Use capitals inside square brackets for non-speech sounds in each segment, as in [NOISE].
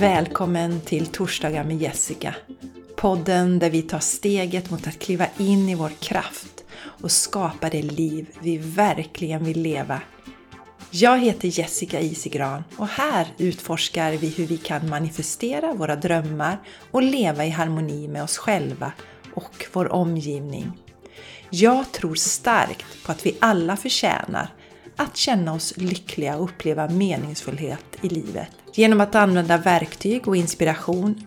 Välkommen till Torsdagar med Jessica. Podden där vi tar steget mot att kliva in i vår kraft och skapa det liv vi verkligen vill leva. Jag heter Jessica Isigran och här utforskar vi hur vi kan manifestera våra drömmar och leva i harmoni med oss själva och vår omgivning. Jag tror starkt på att vi alla förtjänar att känna oss lyckliga och uppleva meningsfullhet i livet. Genom att använda verktyg och inspiration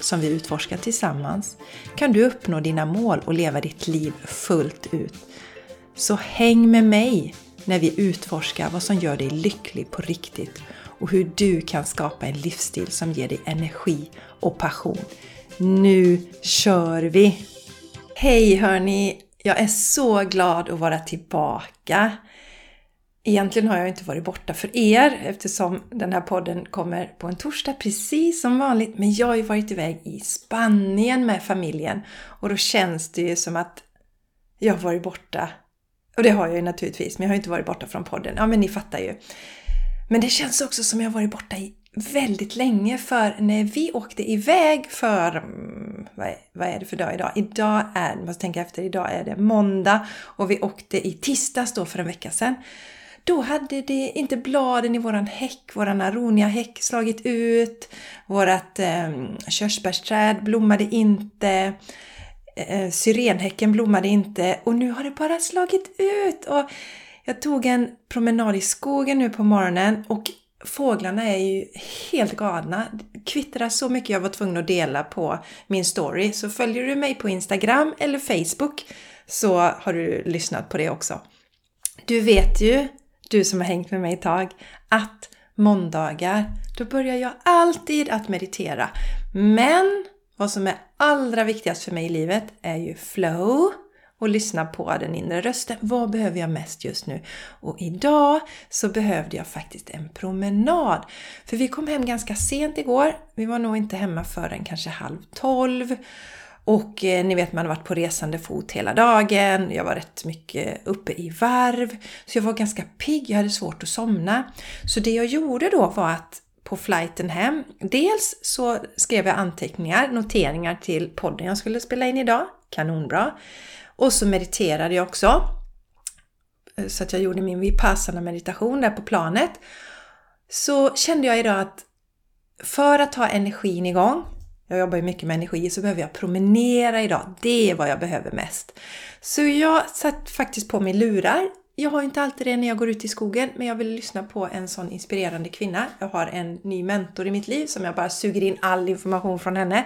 som vi utforskar tillsammans kan du uppnå dina mål och leva ditt liv fullt ut. Så häng med mig när vi utforskar vad som gör dig lycklig på riktigt och hur du kan skapa en livsstil som ger dig energi och passion. Nu kör vi! Hej hörni! Jag är så glad att vara tillbaka. Egentligen har jag inte varit borta för er eftersom den här podden kommer på en torsdag precis som vanligt. Men jag har ju varit iväg i Spanien med familjen och då känns det ju som att jag har varit borta. Och det har jag ju naturligtvis, men jag har inte varit borta från podden. Ja, men ni fattar ju. Men det känns också som jag har varit borta i väldigt länge för när vi åkte iväg för, mm, vad är, vad är det för dag idag? Idag är, måste tänka efter, idag är det måndag och vi åkte i tisdags då för en vecka sedan. Då hade det inte bladen i våran häck, våran aronia-häck slagit ut. Vårat eh, körsbärsträd blommade inte. Eh, syrenhäcken blommade inte och nu har det bara slagit ut. Och jag tog en promenad i skogen nu på morgonen och fåglarna är ju helt galna. Kvittrar så mycket jag var tvungen att dela på min story. Så följer du mig på Instagram eller Facebook så har du lyssnat på det också. Du vet ju du som har hängt med mig ett tag, att måndagar, då börjar jag alltid att meditera. Men vad som är allra viktigast för mig i livet är ju flow och lyssna på den inre rösten. Vad behöver jag mest just nu? Och idag så behövde jag faktiskt en promenad. För vi kom hem ganska sent igår. Vi var nog inte hemma förrän kanske halv tolv. Och eh, ni vet man har varit på resande fot hela dagen, jag var rätt mycket uppe i varv, så jag var ganska pigg, jag hade svårt att somna. Så det jag gjorde då var att på flighten hem, dels så skrev jag anteckningar, noteringar till podden jag skulle spela in idag, kanonbra. Och så mediterade jag också. Eh, så att jag gjorde min vipassana meditation där på planet. Så kände jag idag att för att ha energin igång, jag jobbar ju mycket med energi, så behöver jag promenera idag. Det är vad jag behöver mest. Så jag satt faktiskt på mig lurar. Jag har inte alltid det när jag går ut i skogen, men jag vill lyssna på en sån inspirerande kvinna. Jag har en ny mentor i mitt liv som jag bara suger in all information från henne.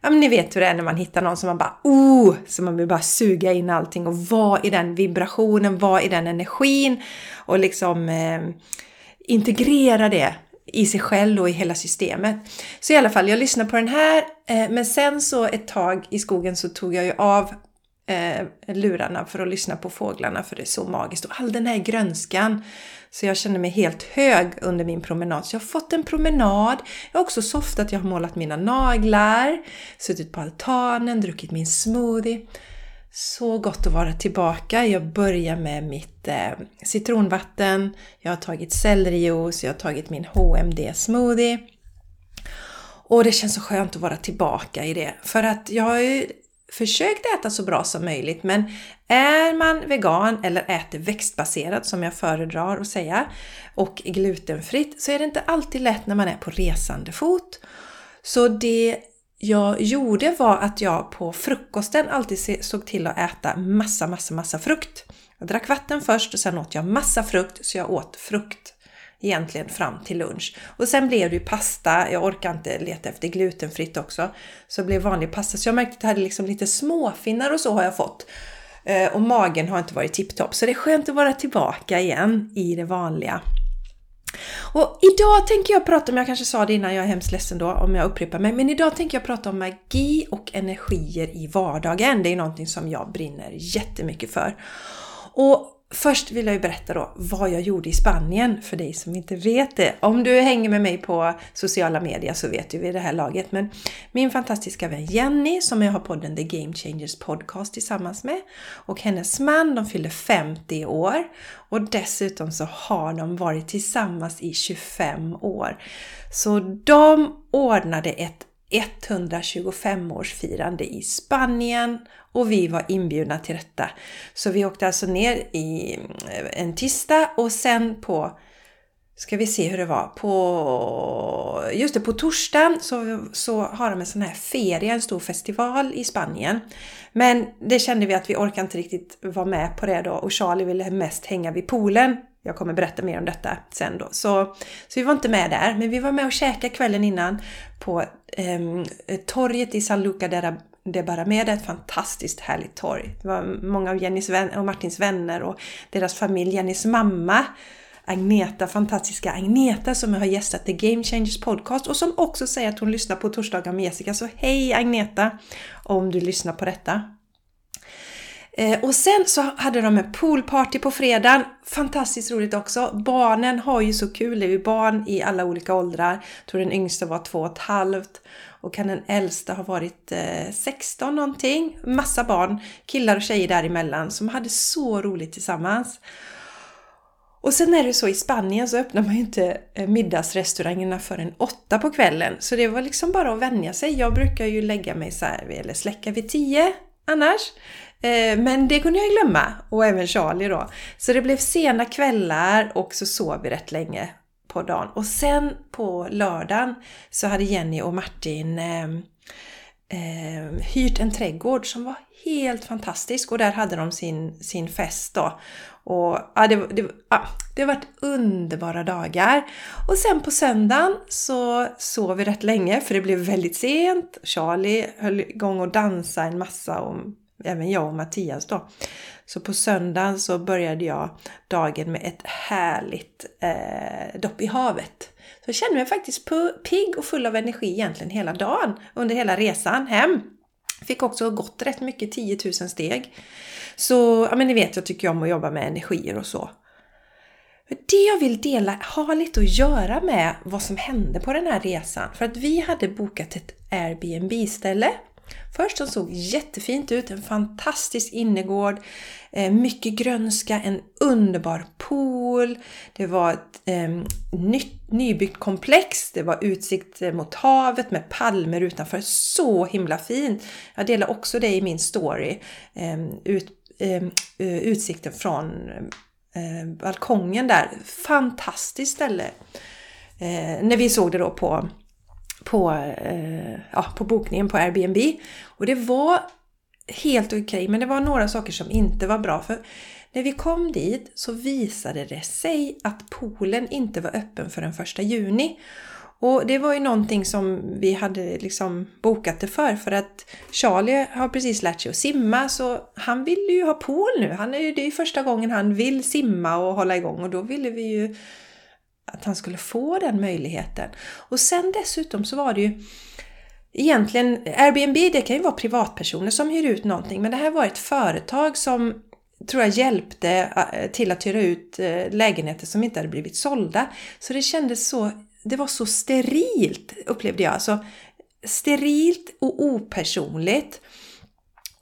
Ja, men ni vet hur det är när man hittar någon som man bara oh! Så man vill bara suga in allting och vara i den vibrationen, vara i den energin och liksom eh, integrera det i sig själv och i hela systemet. Så i alla fall, jag lyssnade på den här, eh, men sen så ett tag i skogen så tog jag ju av eh, lurarna för att lyssna på fåglarna för det är så magiskt och all den här grönskan. Så jag känner mig helt hög under min promenad. Så jag har fått en promenad. Jag har också softat, jag har målat mina naglar, suttit på altanen, druckit min smoothie. Så gott att vara tillbaka. Jag börjar med mitt eh, citronvatten. Jag har tagit sellerijuice, jag har tagit min HMD smoothie. Och det känns så skönt att vara tillbaka i det. För att jag har ju försökt äta så bra som möjligt men är man vegan eller äter växtbaserat som jag föredrar att säga och glutenfritt så är det inte alltid lätt när man är på resande fot. Så det jag gjorde var att jag på frukosten alltid såg till att äta massa, massa, massa frukt. Jag drack vatten först och sen åt jag massa frukt, så jag åt frukt egentligen fram till lunch. Och sen blev det ju pasta, jag orkar inte leta efter glutenfritt också, så det blev vanlig pasta. Så jag märkte att jag hade liksom lite småfinnar och så har jag fått. Eh, och magen har inte varit tipptopp, så det är skönt att vara tillbaka igen i det vanliga. Och idag tänker jag prata om, jag kanske sa det innan, jag är hemskt ledsen då om jag upprepar mig, men idag tänker jag prata om magi och energier i vardagen. Det är någonting som jag brinner jättemycket för. Och först vill jag ju berätta då vad jag gjorde i Spanien för dig som inte vet det. Om du hänger med mig på sociala medier så vet du vid det här laget. Men min fantastiska vän Jenny som jag har podden The Game Changers Podcast tillsammans med och hennes man, de fyllde 50 år och dessutom så har de varit tillsammans i 25 år. Så de ordnade ett 125-årsfirande i Spanien och vi var inbjudna till detta. Så vi åkte alltså ner i eh, en tisdag och sen på Ska vi se hur det var. På, just det, på torsdagen så, så har de en sån här ferie, en stor festival i Spanien. Men det kände vi att vi orkade inte riktigt vara med på det då och Charlie ville mest hänga vid poolen. Jag kommer berätta mer om detta sen då. Så, så vi var inte med där, men vi var med och käkade kvällen innan på eh, torget i San Luca de Barrameda, ett fantastiskt härligt torg. Det var många av Jennys och Martins vänner och deras familj, Jennys mamma Agneta, fantastiska Agneta som har gästat The Game Changers Podcast och som också säger att hon lyssnar på torsdagar med Jessica. Så hej Agneta! Om du lyssnar på detta. Eh, och sen så hade de en poolparty på fredagen. Fantastiskt roligt också. Barnen har ju så kul. Det är ju barn i alla olika åldrar. Jag tror den yngsta var två och ett halvt. Och kan den äldsta ha varit eh, 16 någonting. Massa barn, killar och tjejer däremellan som hade så roligt tillsammans. Och sen är det så i Spanien så öppnar man ju inte eh, middagsrestaurangerna förrän åtta på kvällen. Så det var liksom bara att vänja sig. Jag brukar ju lägga mig så här, eller släcka vid tio annars. Eh, men det kunde jag glömma och även Charlie då. Så det blev sena kvällar och så sov vi rätt länge på dagen. Och sen på lördagen så hade Jenny och Martin eh, eh, hyrt en trädgård som var helt fantastisk och där hade de sin, sin fest då. Och ja, det, det, ja, det har varit underbara dagar. Och sen på söndagen så sov vi rätt länge för det blev väldigt sent. Charlie höll igång och dansade en massa och även jag och Mattias då. Så på söndagen så började jag dagen med ett härligt eh, dopp i havet. Så jag kände mig faktiskt pigg och full av energi egentligen hela dagen under hela resan hem. Fick också gått rätt mycket, 10 000 steg. Så, ja men ni vet, jag tycker om att jobba med energier och så. Det jag vill dela har lite att göra med vad som hände på den här resan. För att vi hade bokat ett Airbnb-ställe Först som såg jättefint ut, en fantastisk innergård, eh, mycket grönska, en underbar pool, det var ett eh, nytt, nybyggt komplex, det var utsikt eh, mot havet med palmer utanför, så himla fint! Jag delar också det i min story, eh, ut, ehm, eh, utsikten från eh, balkongen där, fantastiskt ställe! Eh, när vi såg det då på på, eh, ja, på bokningen på Airbnb. Och det var helt okej, okay, men det var några saker som inte var bra. För när vi kom dit så visade det sig att poolen inte var öppen förrän första juni. Och det var ju någonting som vi hade liksom bokat det för, för att Charlie har precis lärt sig att simma så han ville ju ha pool nu. Han är ju, det är ju första gången han vill simma och hålla igång och då ville vi ju att han skulle få den möjligheten. Och sen dessutom så var det ju egentligen, Airbnb det kan ju vara privatpersoner som hyr ut någonting men det här var ett företag som tror jag hjälpte eh, till att hyra ut eh, lägenheter som inte hade blivit sålda. Så det kändes så, det var så sterilt upplevde jag. Alltså, sterilt och opersonligt.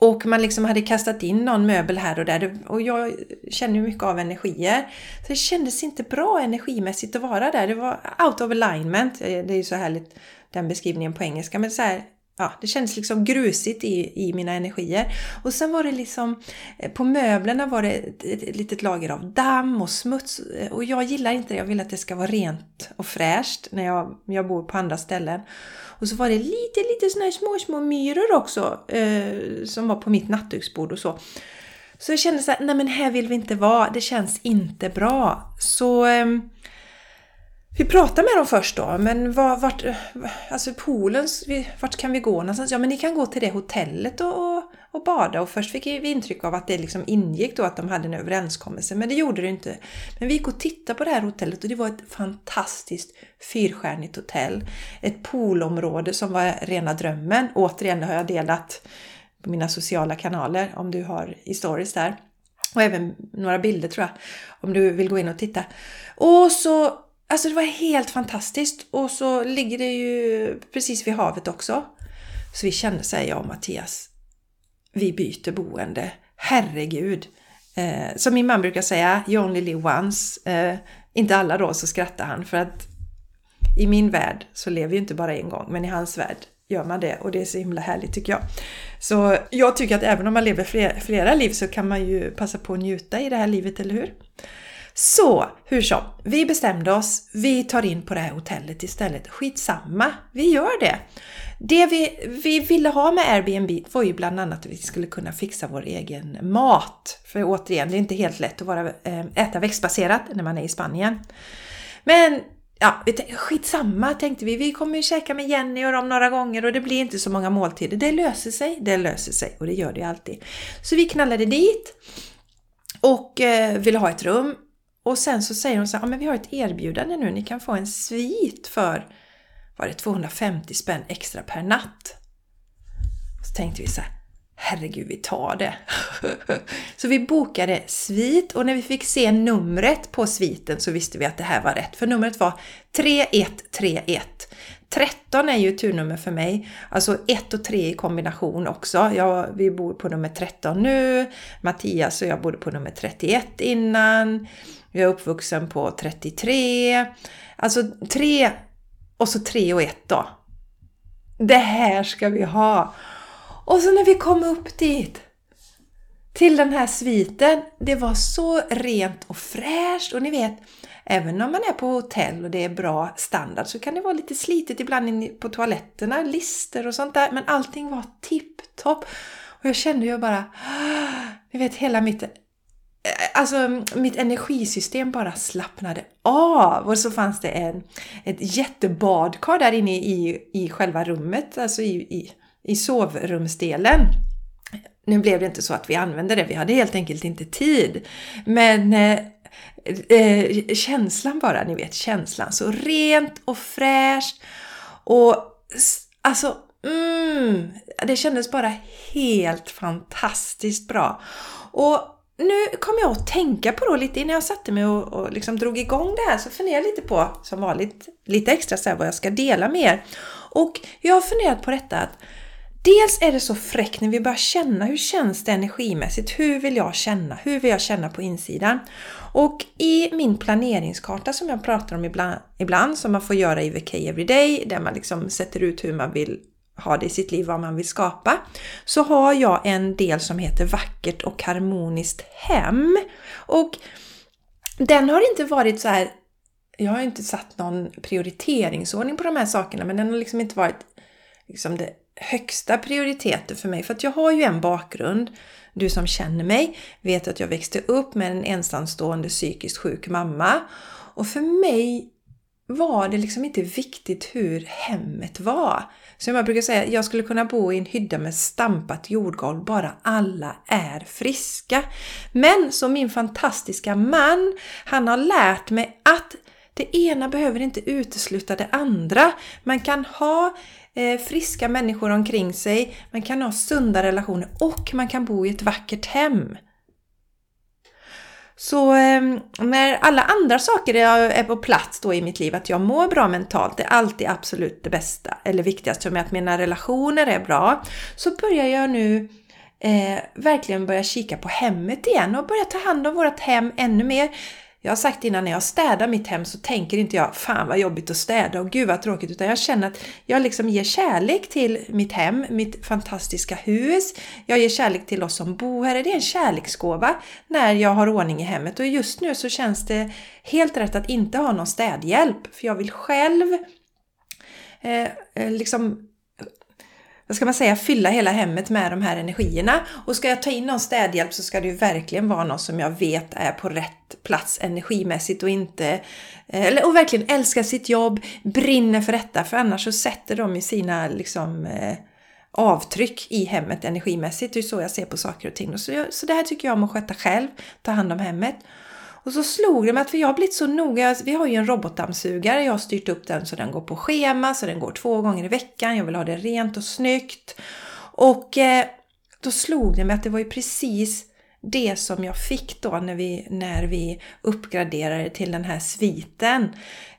Och man liksom hade kastat in någon möbel här och där och jag känner ju mycket av energier. Så det kändes inte bra energimässigt att vara där. Det var out of alignment. Eh, det är ju så härligt den beskrivningen på engelska. Men så här, ja, det kändes liksom grusigt i, i mina energier. Och sen var det liksom, eh, på möblerna var det ett, ett litet lager av damm och smuts. Eh, och jag gillar inte det. Jag vill att det ska vara rent och fräscht när jag, jag bor på andra ställen. Och så var det lite, lite såna här små, små myror också eh, som var på mitt nattduksbord och så. Så jag kände så här, nej men här vill vi inte vara, det känns inte bra. Så eh, vi pratar med dem först då, men var, vart, alltså poolen, vart kan vi gå någonstans? Ja men ni kan gå till det hotellet och, och, och bada och först fick vi intryck av att det liksom ingick då att de hade en överenskommelse, men det gjorde det inte. Men vi gick och tittade på det här hotellet och det var ett fantastiskt fyrstjärnigt hotell. Ett poolområde som var rena drömmen. Återigen har jag delat på mina sociala kanaler om du har i stories där. Och även några bilder tror jag, om du vill gå in och titta. Och så, alltså det var helt fantastiskt. Och så ligger det ju precis vid havet också. Så vi kände, säger jag och Mattias, vi byter boende. Herregud! Eh, som min man brukar säga, you only live once. Eh, inte alla då, så skrattar han för att i min värld så lever ju inte bara en gång, men i hans värld gör man det och det är så himla härligt tycker jag. Så jag tycker att även om man lever flera, flera liv så kan man ju passa på att njuta i det här livet, eller hur? Så hur som, vi bestämde oss, vi tar in på det här hotellet istället. Skitsamma, vi gör det. Det vi, vi ville ha med Airbnb var ju bland annat att vi skulle kunna fixa vår egen mat. För återigen, det är inte helt lätt att vara, eh, äta växtbaserat när man är i Spanien. Men ja, skitsamma tänkte vi. Vi kommer ju käka med Jenny och dem några gånger och det blir inte så många måltider. Det löser sig, det löser sig och det gör det alltid. Så vi knallade dit och eh, ville ha ett rum. Och sen så säger hon så här, ja men vi har ett erbjudande nu, ni kan få en svit för var det 250 spänn extra per natt. Så tänkte vi så här, herregud vi tar det. [LAUGHS] så vi bokade svit och när vi fick se numret på sviten så visste vi att det här var rätt. För numret var 3131. 13 är ju turnummer för mig, alltså 1 och 3 i kombination också. Jag, vi bor på nummer 13 nu, Mattias och jag bodde på nummer 31 innan. Jag är uppvuxen på 33. Alltså 3 och så 3 och 1 då. Det här ska vi ha! Och så när vi kom upp dit till den här sviten, det var så rent och fräscht och ni vet, även om man är på hotell och det är bra standard så kan det vara lite slitet ibland på toaletterna, lister och sånt där, men allting var tipptopp. Och jag kände ju bara, ah", ni vet hela mitt Eh, alltså mm, mitt energisystem bara slappnade av och så fanns det en, ett jättebadkar där inne i, i själva rummet, alltså i, i i sovrumsdelen. Nu blev det inte så att vi använde det, vi hade helt enkelt inte tid. Men eh, eh, känslan bara, ni vet känslan. Så rent och fräscht. Och alltså, mm, det kändes bara helt fantastiskt bra. Och nu kom jag att tänka på då lite innan jag satte mig och, och liksom drog igång det här så funderade jag lite på, som vanligt, lite extra så här, vad jag ska dela med er. Och jag har funderat på detta att Dels är det så fräckt när vi börjar känna hur känns det energimässigt? Hur vill jag känna? Hur vill jag känna på insidan? Och i min planeringskarta som jag pratar om ibland, ibland som man får göra i VK Everyday, där man liksom sätter ut hur man vill ha det i sitt liv, vad man vill skapa, så har jag en del som heter Vackert och harmoniskt hem. Och den har inte varit så här jag har inte satt någon prioriteringsordning på de här sakerna, men den har liksom inte varit liksom det högsta prioriteten för mig. För att jag har ju en bakgrund. Du som känner mig vet att jag växte upp med en ensamstående psykiskt sjuk mamma. Och för mig var det liksom inte viktigt hur hemmet var. Som jag brukar säga, jag skulle kunna bo i en hydda med stampat jordgolv bara alla är friska. Men som min fantastiska man, han har lärt mig att det ena behöver inte utesluta det andra. Man kan ha eh, friska människor omkring sig, man kan ha sunda relationer och man kan bo i ett vackert hem. Så eh, när alla andra saker är på plats då i mitt liv, att jag mår bra mentalt, det är alltid absolut det bästa eller viktigaste för mig, att mina relationer är bra, så börjar jag nu eh, verkligen börja kika på hemmet igen och börja ta hand om vårt hem ännu mer. Jag har sagt innan, när jag städar mitt hem så tänker inte jag Fan vad jobbigt att städa och gud vad tråkigt. Utan jag känner att jag liksom ger kärlek till mitt hem, mitt fantastiska hus. Jag ger kärlek till oss som bor här. Det är en kärleksgåva när jag har ordning i hemmet. Och just nu så känns det helt rätt att inte ha någon städhjälp. För jag vill själv eh, eh liksom vad ska man säga, fylla hela hemmet med de här energierna. Och ska jag ta in någon städhjälp så ska det ju verkligen vara någon som jag vet är på rätt plats energimässigt och inte, eh, eller, och verkligen älskar sitt jobb, brinner för detta, för annars så sätter de i sina liksom eh, avtryck i hemmet energimässigt. Det är så jag ser på saker och ting. Så, jag, så det här tycker jag om att sköta själv, ta hand om hemmet. Och så slog det mig att för jag har blivit så noga. Vi har ju en robotdammsugare. Jag har styrt upp den så den går på schema, så den går två gånger i veckan. Jag vill ha det rent och snyggt. Och eh, då slog det mig att det var ju precis det som jag fick då när vi, när vi uppgraderade till den här sviten.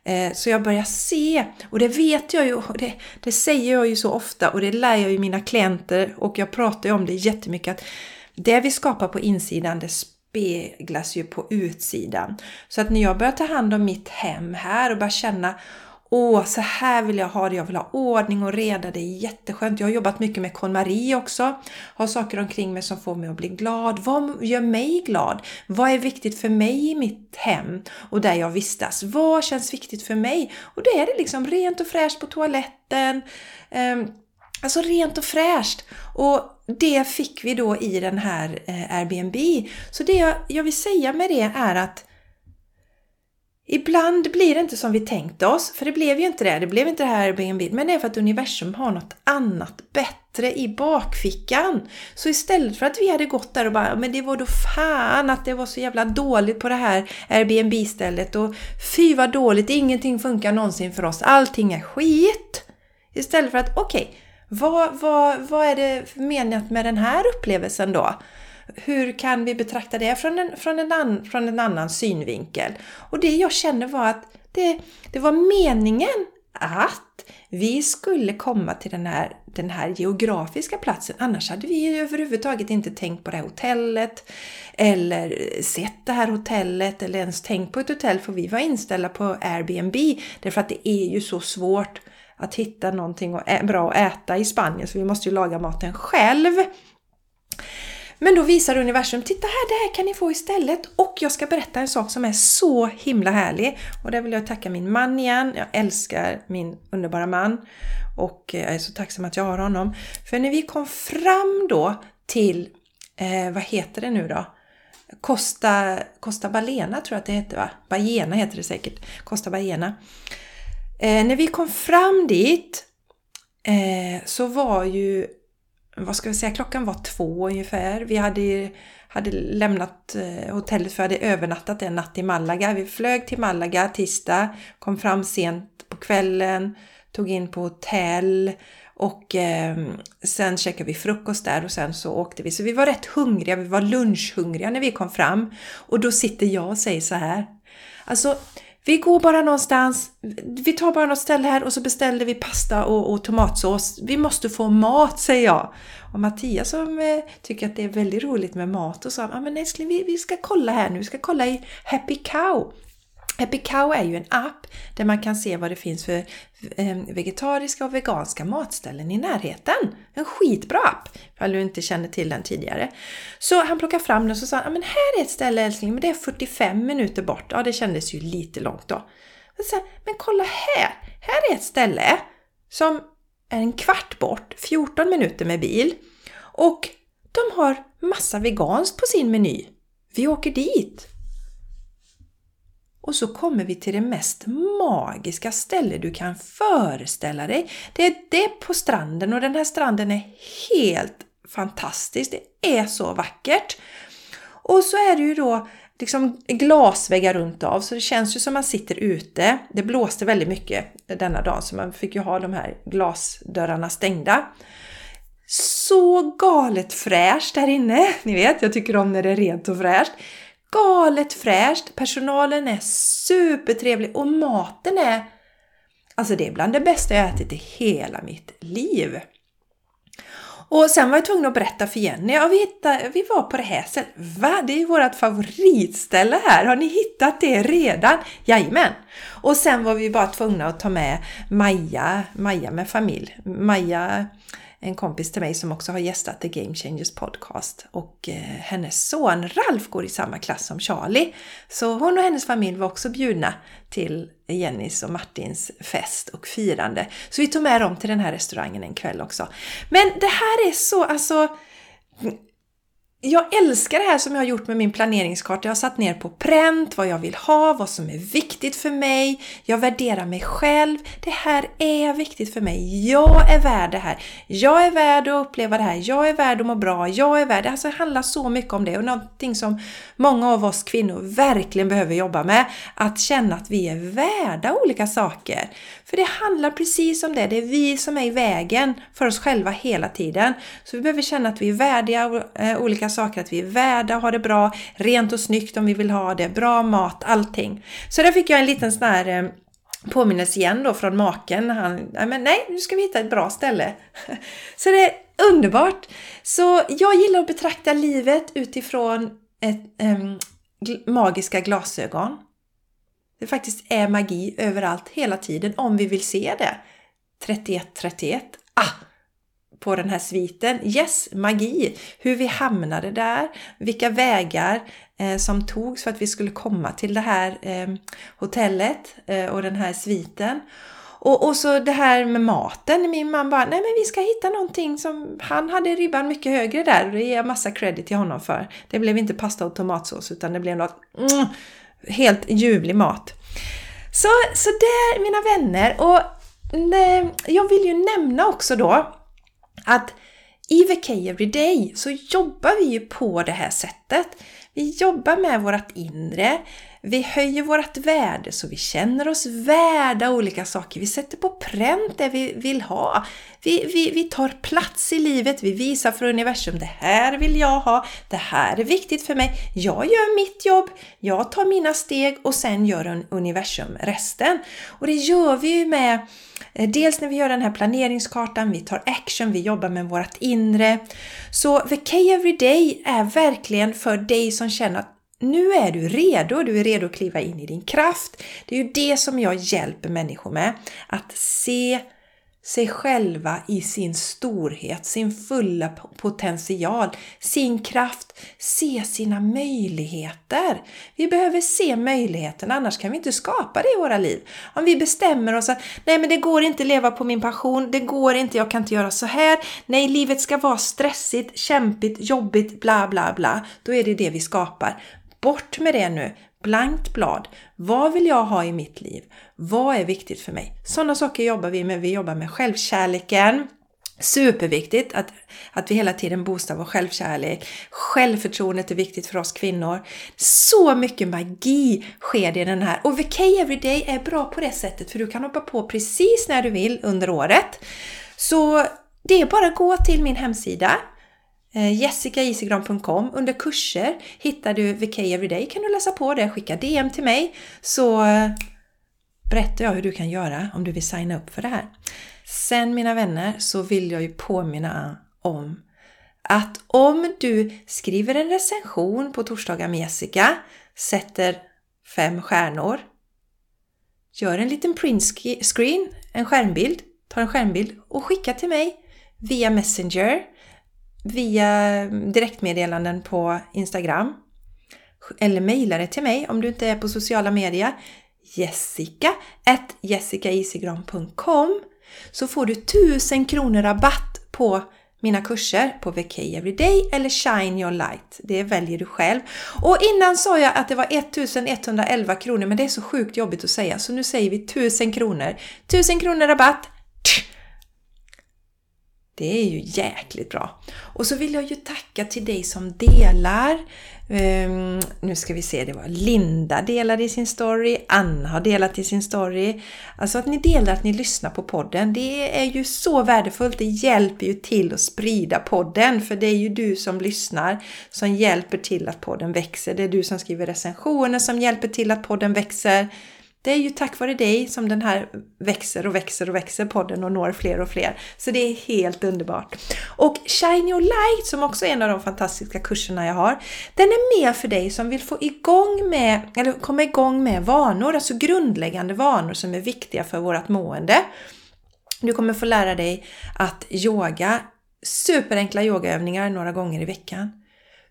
Eh, så jag börjar se, och det vet jag ju, och det, det säger jag ju så ofta och det lär jag ju mina klienter och jag pratar ju om det jättemycket att det vi skapar på insidan det speglas ju på utsidan. Så att när jag börjar ta hand om mitt hem här och börjar känna Åh, så här vill jag ha det. Jag vill ha ordning och reda. Det är jätteskönt. Jag har jobbat mycket med KonMari också. Har saker omkring mig som får mig att bli glad. Vad gör mig glad? Vad är viktigt för mig i mitt hem och där jag vistas? Vad känns viktigt för mig? Och då är det liksom rent och fräscht på toaletten. Ehm, alltså rent och fräscht. Och det fick vi då i den här eh, Airbnb. Så det jag vill säga med det är att Ibland blir det inte som vi tänkt oss, för det blev ju inte det. Det blev inte det här Airbnb, men det är för att universum har något annat bättre i bakfickan. Så istället för att vi hade gått där och bara, men det var då fan att det var så jävla dåligt på det här Airbnb-stället och fy vad dåligt, ingenting funkar någonsin för oss, allting är skit. Istället för att, okej, okay, vad, vad, vad är det menat med den här upplevelsen då? Hur kan vi betrakta det från en, från en, an, från en annan synvinkel? Och det jag känner var att det, det var meningen att vi skulle komma till den här, den här geografiska platsen. Annars hade vi överhuvudtaget inte tänkt på det här hotellet eller sett det här hotellet eller ens tänkt på ett hotell för vi var inställda på Airbnb därför att det är ju så svårt att hitta någonting bra att äta i Spanien så vi måste ju laga maten själv. Men då visar universum, titta här, det här kan ni få istället. Och jag ska berätta en sak som är så himla härlig. Och där vill jag tacka min man igen. Jag älskar min underbara man. Och jag är så tacksam att jag har honom. För när vi kom fram då till, eh, vad heter det nu då? Costa, Costa Balena tror jag att det heter va? Bajena heter det säkert. Costa Bajena. Eh, när vi kom fram dit eh, så var ju, vad ska vi säga, klockan var två ungefär. Vi hade, hade lämnat eh, hotellet för vi hade övernattat en natt i Malaga. Vi flög till Malaga tisdag, kom fram sent på kvällen, tog in på hotell och eh, sen käkade vi frukost där och sen så åkte vi. Så vi var rätt hungriga, vi var lunchhungriga när vi kom fram. Och då sitter jag och säger så här. Alltså vi går bara någonstans, vi tar bara något ställe här och så beställer vi pasta och, och tomatsås. Vi måste få mat, säger jag. Och Mattias som eh, tycker att det är väldigt roligt med mat och sa, ja men älskling vi, vi ska kolla här nu, vi ska kolla i Happy Cow. Happy Cow är ju en app där man kan se vad det finns för ehm, vegetariska och veganska matställen i närheten. En skitbra app, ifall du inte känner till den tidigare. Så han plockade fram den och så sa han, men här är ett ställe älskling, men det är 45 minuter bort. Ja, det kändes ju lite långt då. Men kolla här, här är ett ställe som är en kvart bort, 14 minuter med bil. Och de har massa veganskt på sin meny. Vi åker dit. Och så kommer vi till det mest magiska ställe du kan föreställa dig. Det är det på stranden och den här stranden är helt fantastisk. Det är så vackert. Och så är det ju då liksom glasväggar runt av så det känns ju som man sitter ute. Det blåste väldigt mycket denna dag så man fick ju ha de här glasdörrarna stängda. Så galet fräscht där inne! [LAUGHS] Ni vet, jag tycker om när det är rent och fräscht galet fräscht, personalen är supertrevlig och maten är Alltså det är bland det bästa jag ätit i hela mitt liv. Och sen var jag tvungen att berätta för Jenny, ja vi, hittade, vi var på det här stället. Va? Det är ju vårt favoritställe här! Har ni hittat det redan? Jajamän! Och sen var vi bara tvungna att ta med Maja, Maja med familj. Maja en kompis till mig som också har gästat The Game Changers podcast och eh, hennes son Ralf går i samma klass som Charlie. Så hon och hennes familj var också bjudna till Jennys och Martins fest och firande. Så vi tog med dem till den här restaurangen en kväll också. Men det här är så, alltså jag älskar det här som jag har gjort med min planeringskarta. Jag har satt ner på pränt vad jag vill ha, vad som är viktigt för mig. Jag värderar mig själv. Det här är viktigt för mig. Jag är värd det här. Jag är värd att uppleva det här. Jag är värd att må bra. Jag är värd det. Alltså det handlar så mycket om det och någonting som många av oss kvinnor verkligen behöver jobba med. Att känna att vi är värda olika saker. För det handlar precis om det. Det är vi som är i vägen för oss själva hela tiden. Så vi behöver känna att vi är värdiga eh, olika saker, att vi är värda att ha det bra, rent och snyggt om vi vill ha det, bra mat, allting. Så där fick jag en liten sån här eh, påminnelse igen då från maken. Han, men nej, nu ska vi hitta ett bra ställe. [LAUGHS] Så det är underbart! Så jag gillar att betrakta livet utifrån ett, ähm, magiska glasögon. Det faktiskt är magi överallt hela tiden om vi vill se det. 3131. Ah! På den här sviten. Yes, magi! Hur vi hamnade där, vilka vägar eh, som togs för att vi skulle komma till det här eh, hotellet eh, och den här sviten. Och, och så det här med maten. Min man bara, nej men vi ska hitta någonting som... Han hade ribban mycket högre där och det ger jag massa credit till honom för. Det blev inte pasta och tomatsås utan det blev något mm, helt ljuvlig mat. Så, så där mina vänner. Och nej, jag vill ju nämna också då att i VK Everyday så jobbar vi ju på det här sättet. Vi jobbar med vårt inre. Vi höjer vårt värde så vi känner oss värda olika saker. Vi sätter på pränt det vi vill ha. Vi, vi, vi tar plats i livet. Vi visar för universum, det här vill jag ha. Det här är viktigt för mig. Jag gör mitt jobb. Jag tar mina steg och sen gör universum resten. Och det gör vi ju med eh, Dels när vi gör den här planeringskartan, vi tar action, vi jobbar med vårt inre. Så VK Everyday är verkligen för dig som känner att nu är du redo, du är redo att kliva in i din kraft. Det är ju det som jag hjälper människor med. Att se sig själva i sin storhet, sin fulla potential, sin kraft, se sina möjligheter. Vi behöver se möjligheterna, annars kan vi inte skapa det i våra liv. Om vi bestämmer oss att nej men det går inte att leva på min passion, det går inte, jag kan inte göra så här, nej livet ska vara stressigt, kämpigt, jobbigt, bla bla bla. Då är det det vi skapar. Bort med det nu! Blankt blad. Vad vill jag ha i mitt liv? Vad är viktigt för mig? Sådana saker jobbar vi med. Vi jobbar med självkärleken. Superviktigt att, att vi hela tiden boostar vår självkärlek. Självförtroendet är viktigt för oss kvinnor. Så mycket magi sker i den här. Och VK Everyday är bra på det sättet för du kan hoppa på precis när du vill under året. Så det är bara att gå till min hemsida Eh, jessicaisigran.com. Under kurser hittar du VK Everyday. kan du läsa på det, skicka DM till mig så eh, berättar jag hur du kan göra om du vill signa upp för det här. Sen mina vänner så vill jag ju påminna om att om du skriver en recension på torsdagar med Jessica, sätter fem stjärnor, gör en liten print screen, en skärmbild, tar en skärmbild och skickar till mig via Messenger via direktmeddelanden på Instagram eller mejla det till mig om du inte är på sociala medier. Jessica jessicaisigran.com så får du 1000 kronor rabatt på mina kurser på VK Everyday eller Shine Your Light. Det väljer du själv. Och innan sa jag att det var 1111 kronor men det är så sjukt jobbigt att säga så nu säger vi 1000 kronor. 1000 kronor rabatt det är ju jäkligt bra. Och så vill jag ju tacka till dig som delar. Um, nu ska vi se, det var Linda delade i sin story, Anna har delat i sin story. Alltså att ni delar, att ni lyssnar på podden, det är ju så värdefullt. Det hjälper ju till att sprida podden, för det är ju du som lyssnar som hjälper till att podden växer. Det är du som skriver recensioner som hjälper till att podden växer. Det är ju tack vare dig som den här växer och växer och växer podden och når fler och fler. Så det är helt underbart. Och Shine Your Light som också är en av de fantastiska kurserna jag har. Den är mer för dig som vill få igång med, eller komma igång med vanor, alltså grundläggande vanor som är viktiga för vårt mående. Du kommer få lära dig att yoga, superenkla yogaövningar några gånger i veckan.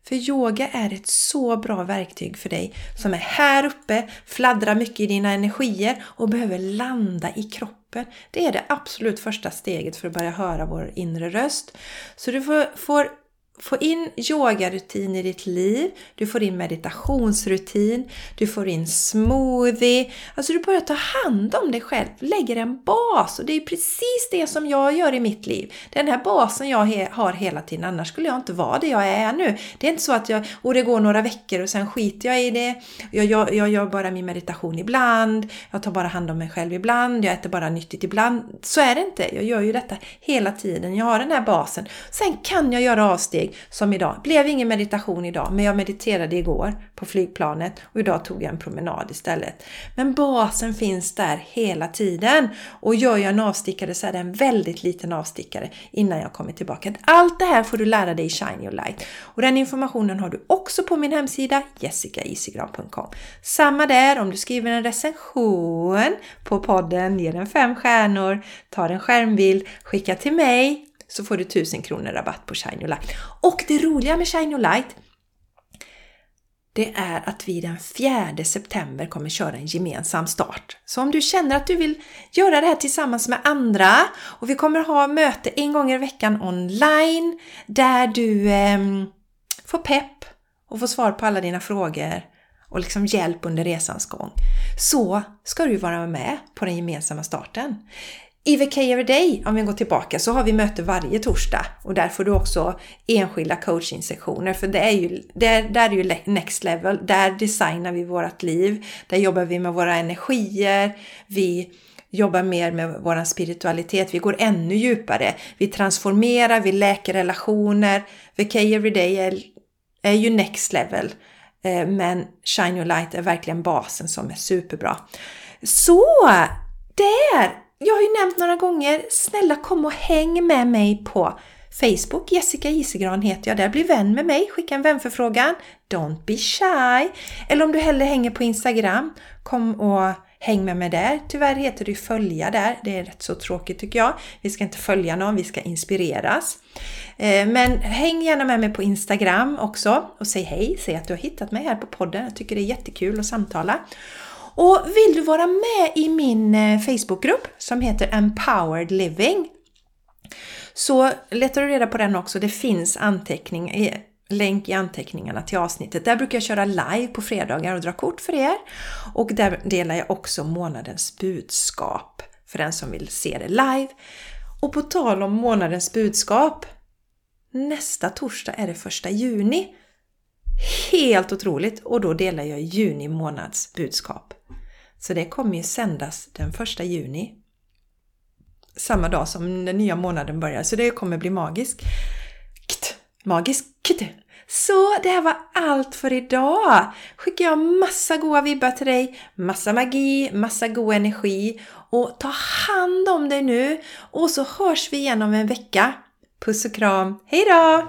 För yoga är ett så bra verktyg för dig som är här uppe, fladdrar mycket i dina energier och behöver landa i kroppen. Det är det absolut första steget för att börja höra vår inre röst. Så du får, får få in yogarutin i ditt liv, du får in meditationsrutin, du får in smoothie. Alltså du börjar ta hand om dig själv, lägger en bas och det är precis det som jag gör i mitt liv. Den här basen jag har hela tiden, annars skulle jag inte vara det jag är nu. Det är inte så att jag, och det går några veckor och sen skiter jag i det. Jag, jag, jag gör bara min meditation ibland, jag tar bara hand om mig själv ibland, jag äter bara nyttigt ibland. Så är det inte. Jag gör ju detta hela tiden. Jag har den här basen. Sen kan jag göra avsteg steg som idag. Blev ingen meditation idag, men jag mediterade igår på flygplanet och idag tog jag en promenad istället. Men basen finns där hela tiden och gör jag en avstickare så är det en väldigt liten avstickare innan jag kommer tillbaka. Allt det här får du lära dig i Shine Your Light och den informationen har du också på min hemsida jessicaisigran.com. Samma där om du skriver en recension på podden, ger den fem stjärnor, tar en skärmbild, skicka till mig så får du 1000 kronor rabatt på Shine Your Light. Och det roliga med Shine Your Light det är att vi den 4 september kommer köra en gemensam start. Så om du känner att du vill göra det här tillsammans med andra och vi kommer ha möte en gång i veckan online där du eh, får pepp och får svar på alla dina frågor och liksom hjälp under resans gång så ska du vara med på den gemensamma starten. I VK Everyday, om vi går tillbaka, så har vi möte varje torsdag och där får du också enskilda coachingsektioner för det är ju, där, där är ju next level. Där designar vi vårt liv. Där jobbar vi med våra energier. Vi jobbar mer med vår spiritualitet. Vi går ännu djupare. Vi transformerar, vi läker relationer. VK Everyday är, är ju next level. Eh, men Shine Your Light är verkligen basen som är superbra. Så! Där! Jag har ju nämnt några gånger, snälla kom och häng med mig på Facebook, Jessica Isegran heter jag där. Bli vän med mig, skicka en vänförfrågan. Don't be shy! Eller om du hellre hänger på Instagram, kom och häng med mig där. Tyvärr heter det ju följa där, det är rätt så tråkigt tycker jag. Vi ska inte följa någon, vi ska inspireras. Eh, men häng gärna med mig på Instagram också och säg hej, säg att du har hittat mig här på podden. Jag tycker det är jättekul att samtala. Och vill du vara med i min eh, Facebookgrupp som heter Empowered Living så letar du reda på den också. Det finns anteckning, eh, länk i anteckningarna till avsnittet. Där brukar jag köra live på fredagar och dra kort för er. Och där delar jag också månadens budskap för den som vill se det live. Och på tal om månadens budskap. Nästa torsdag är det första juni. Helt otroligt! Och då delar jag juni månads budskap. Så det kommer ju sändas den första juni. Samma dag som den nya månaden börjar, så det kommer bli magiskt. Magiskt! Så det här var allt för idag! Skickar jag massa goa vibbar till dig, massa magi, massa god energi och ta hand om dig nu och så hörs vi igen om en vecka. Puss och kram, hejdå!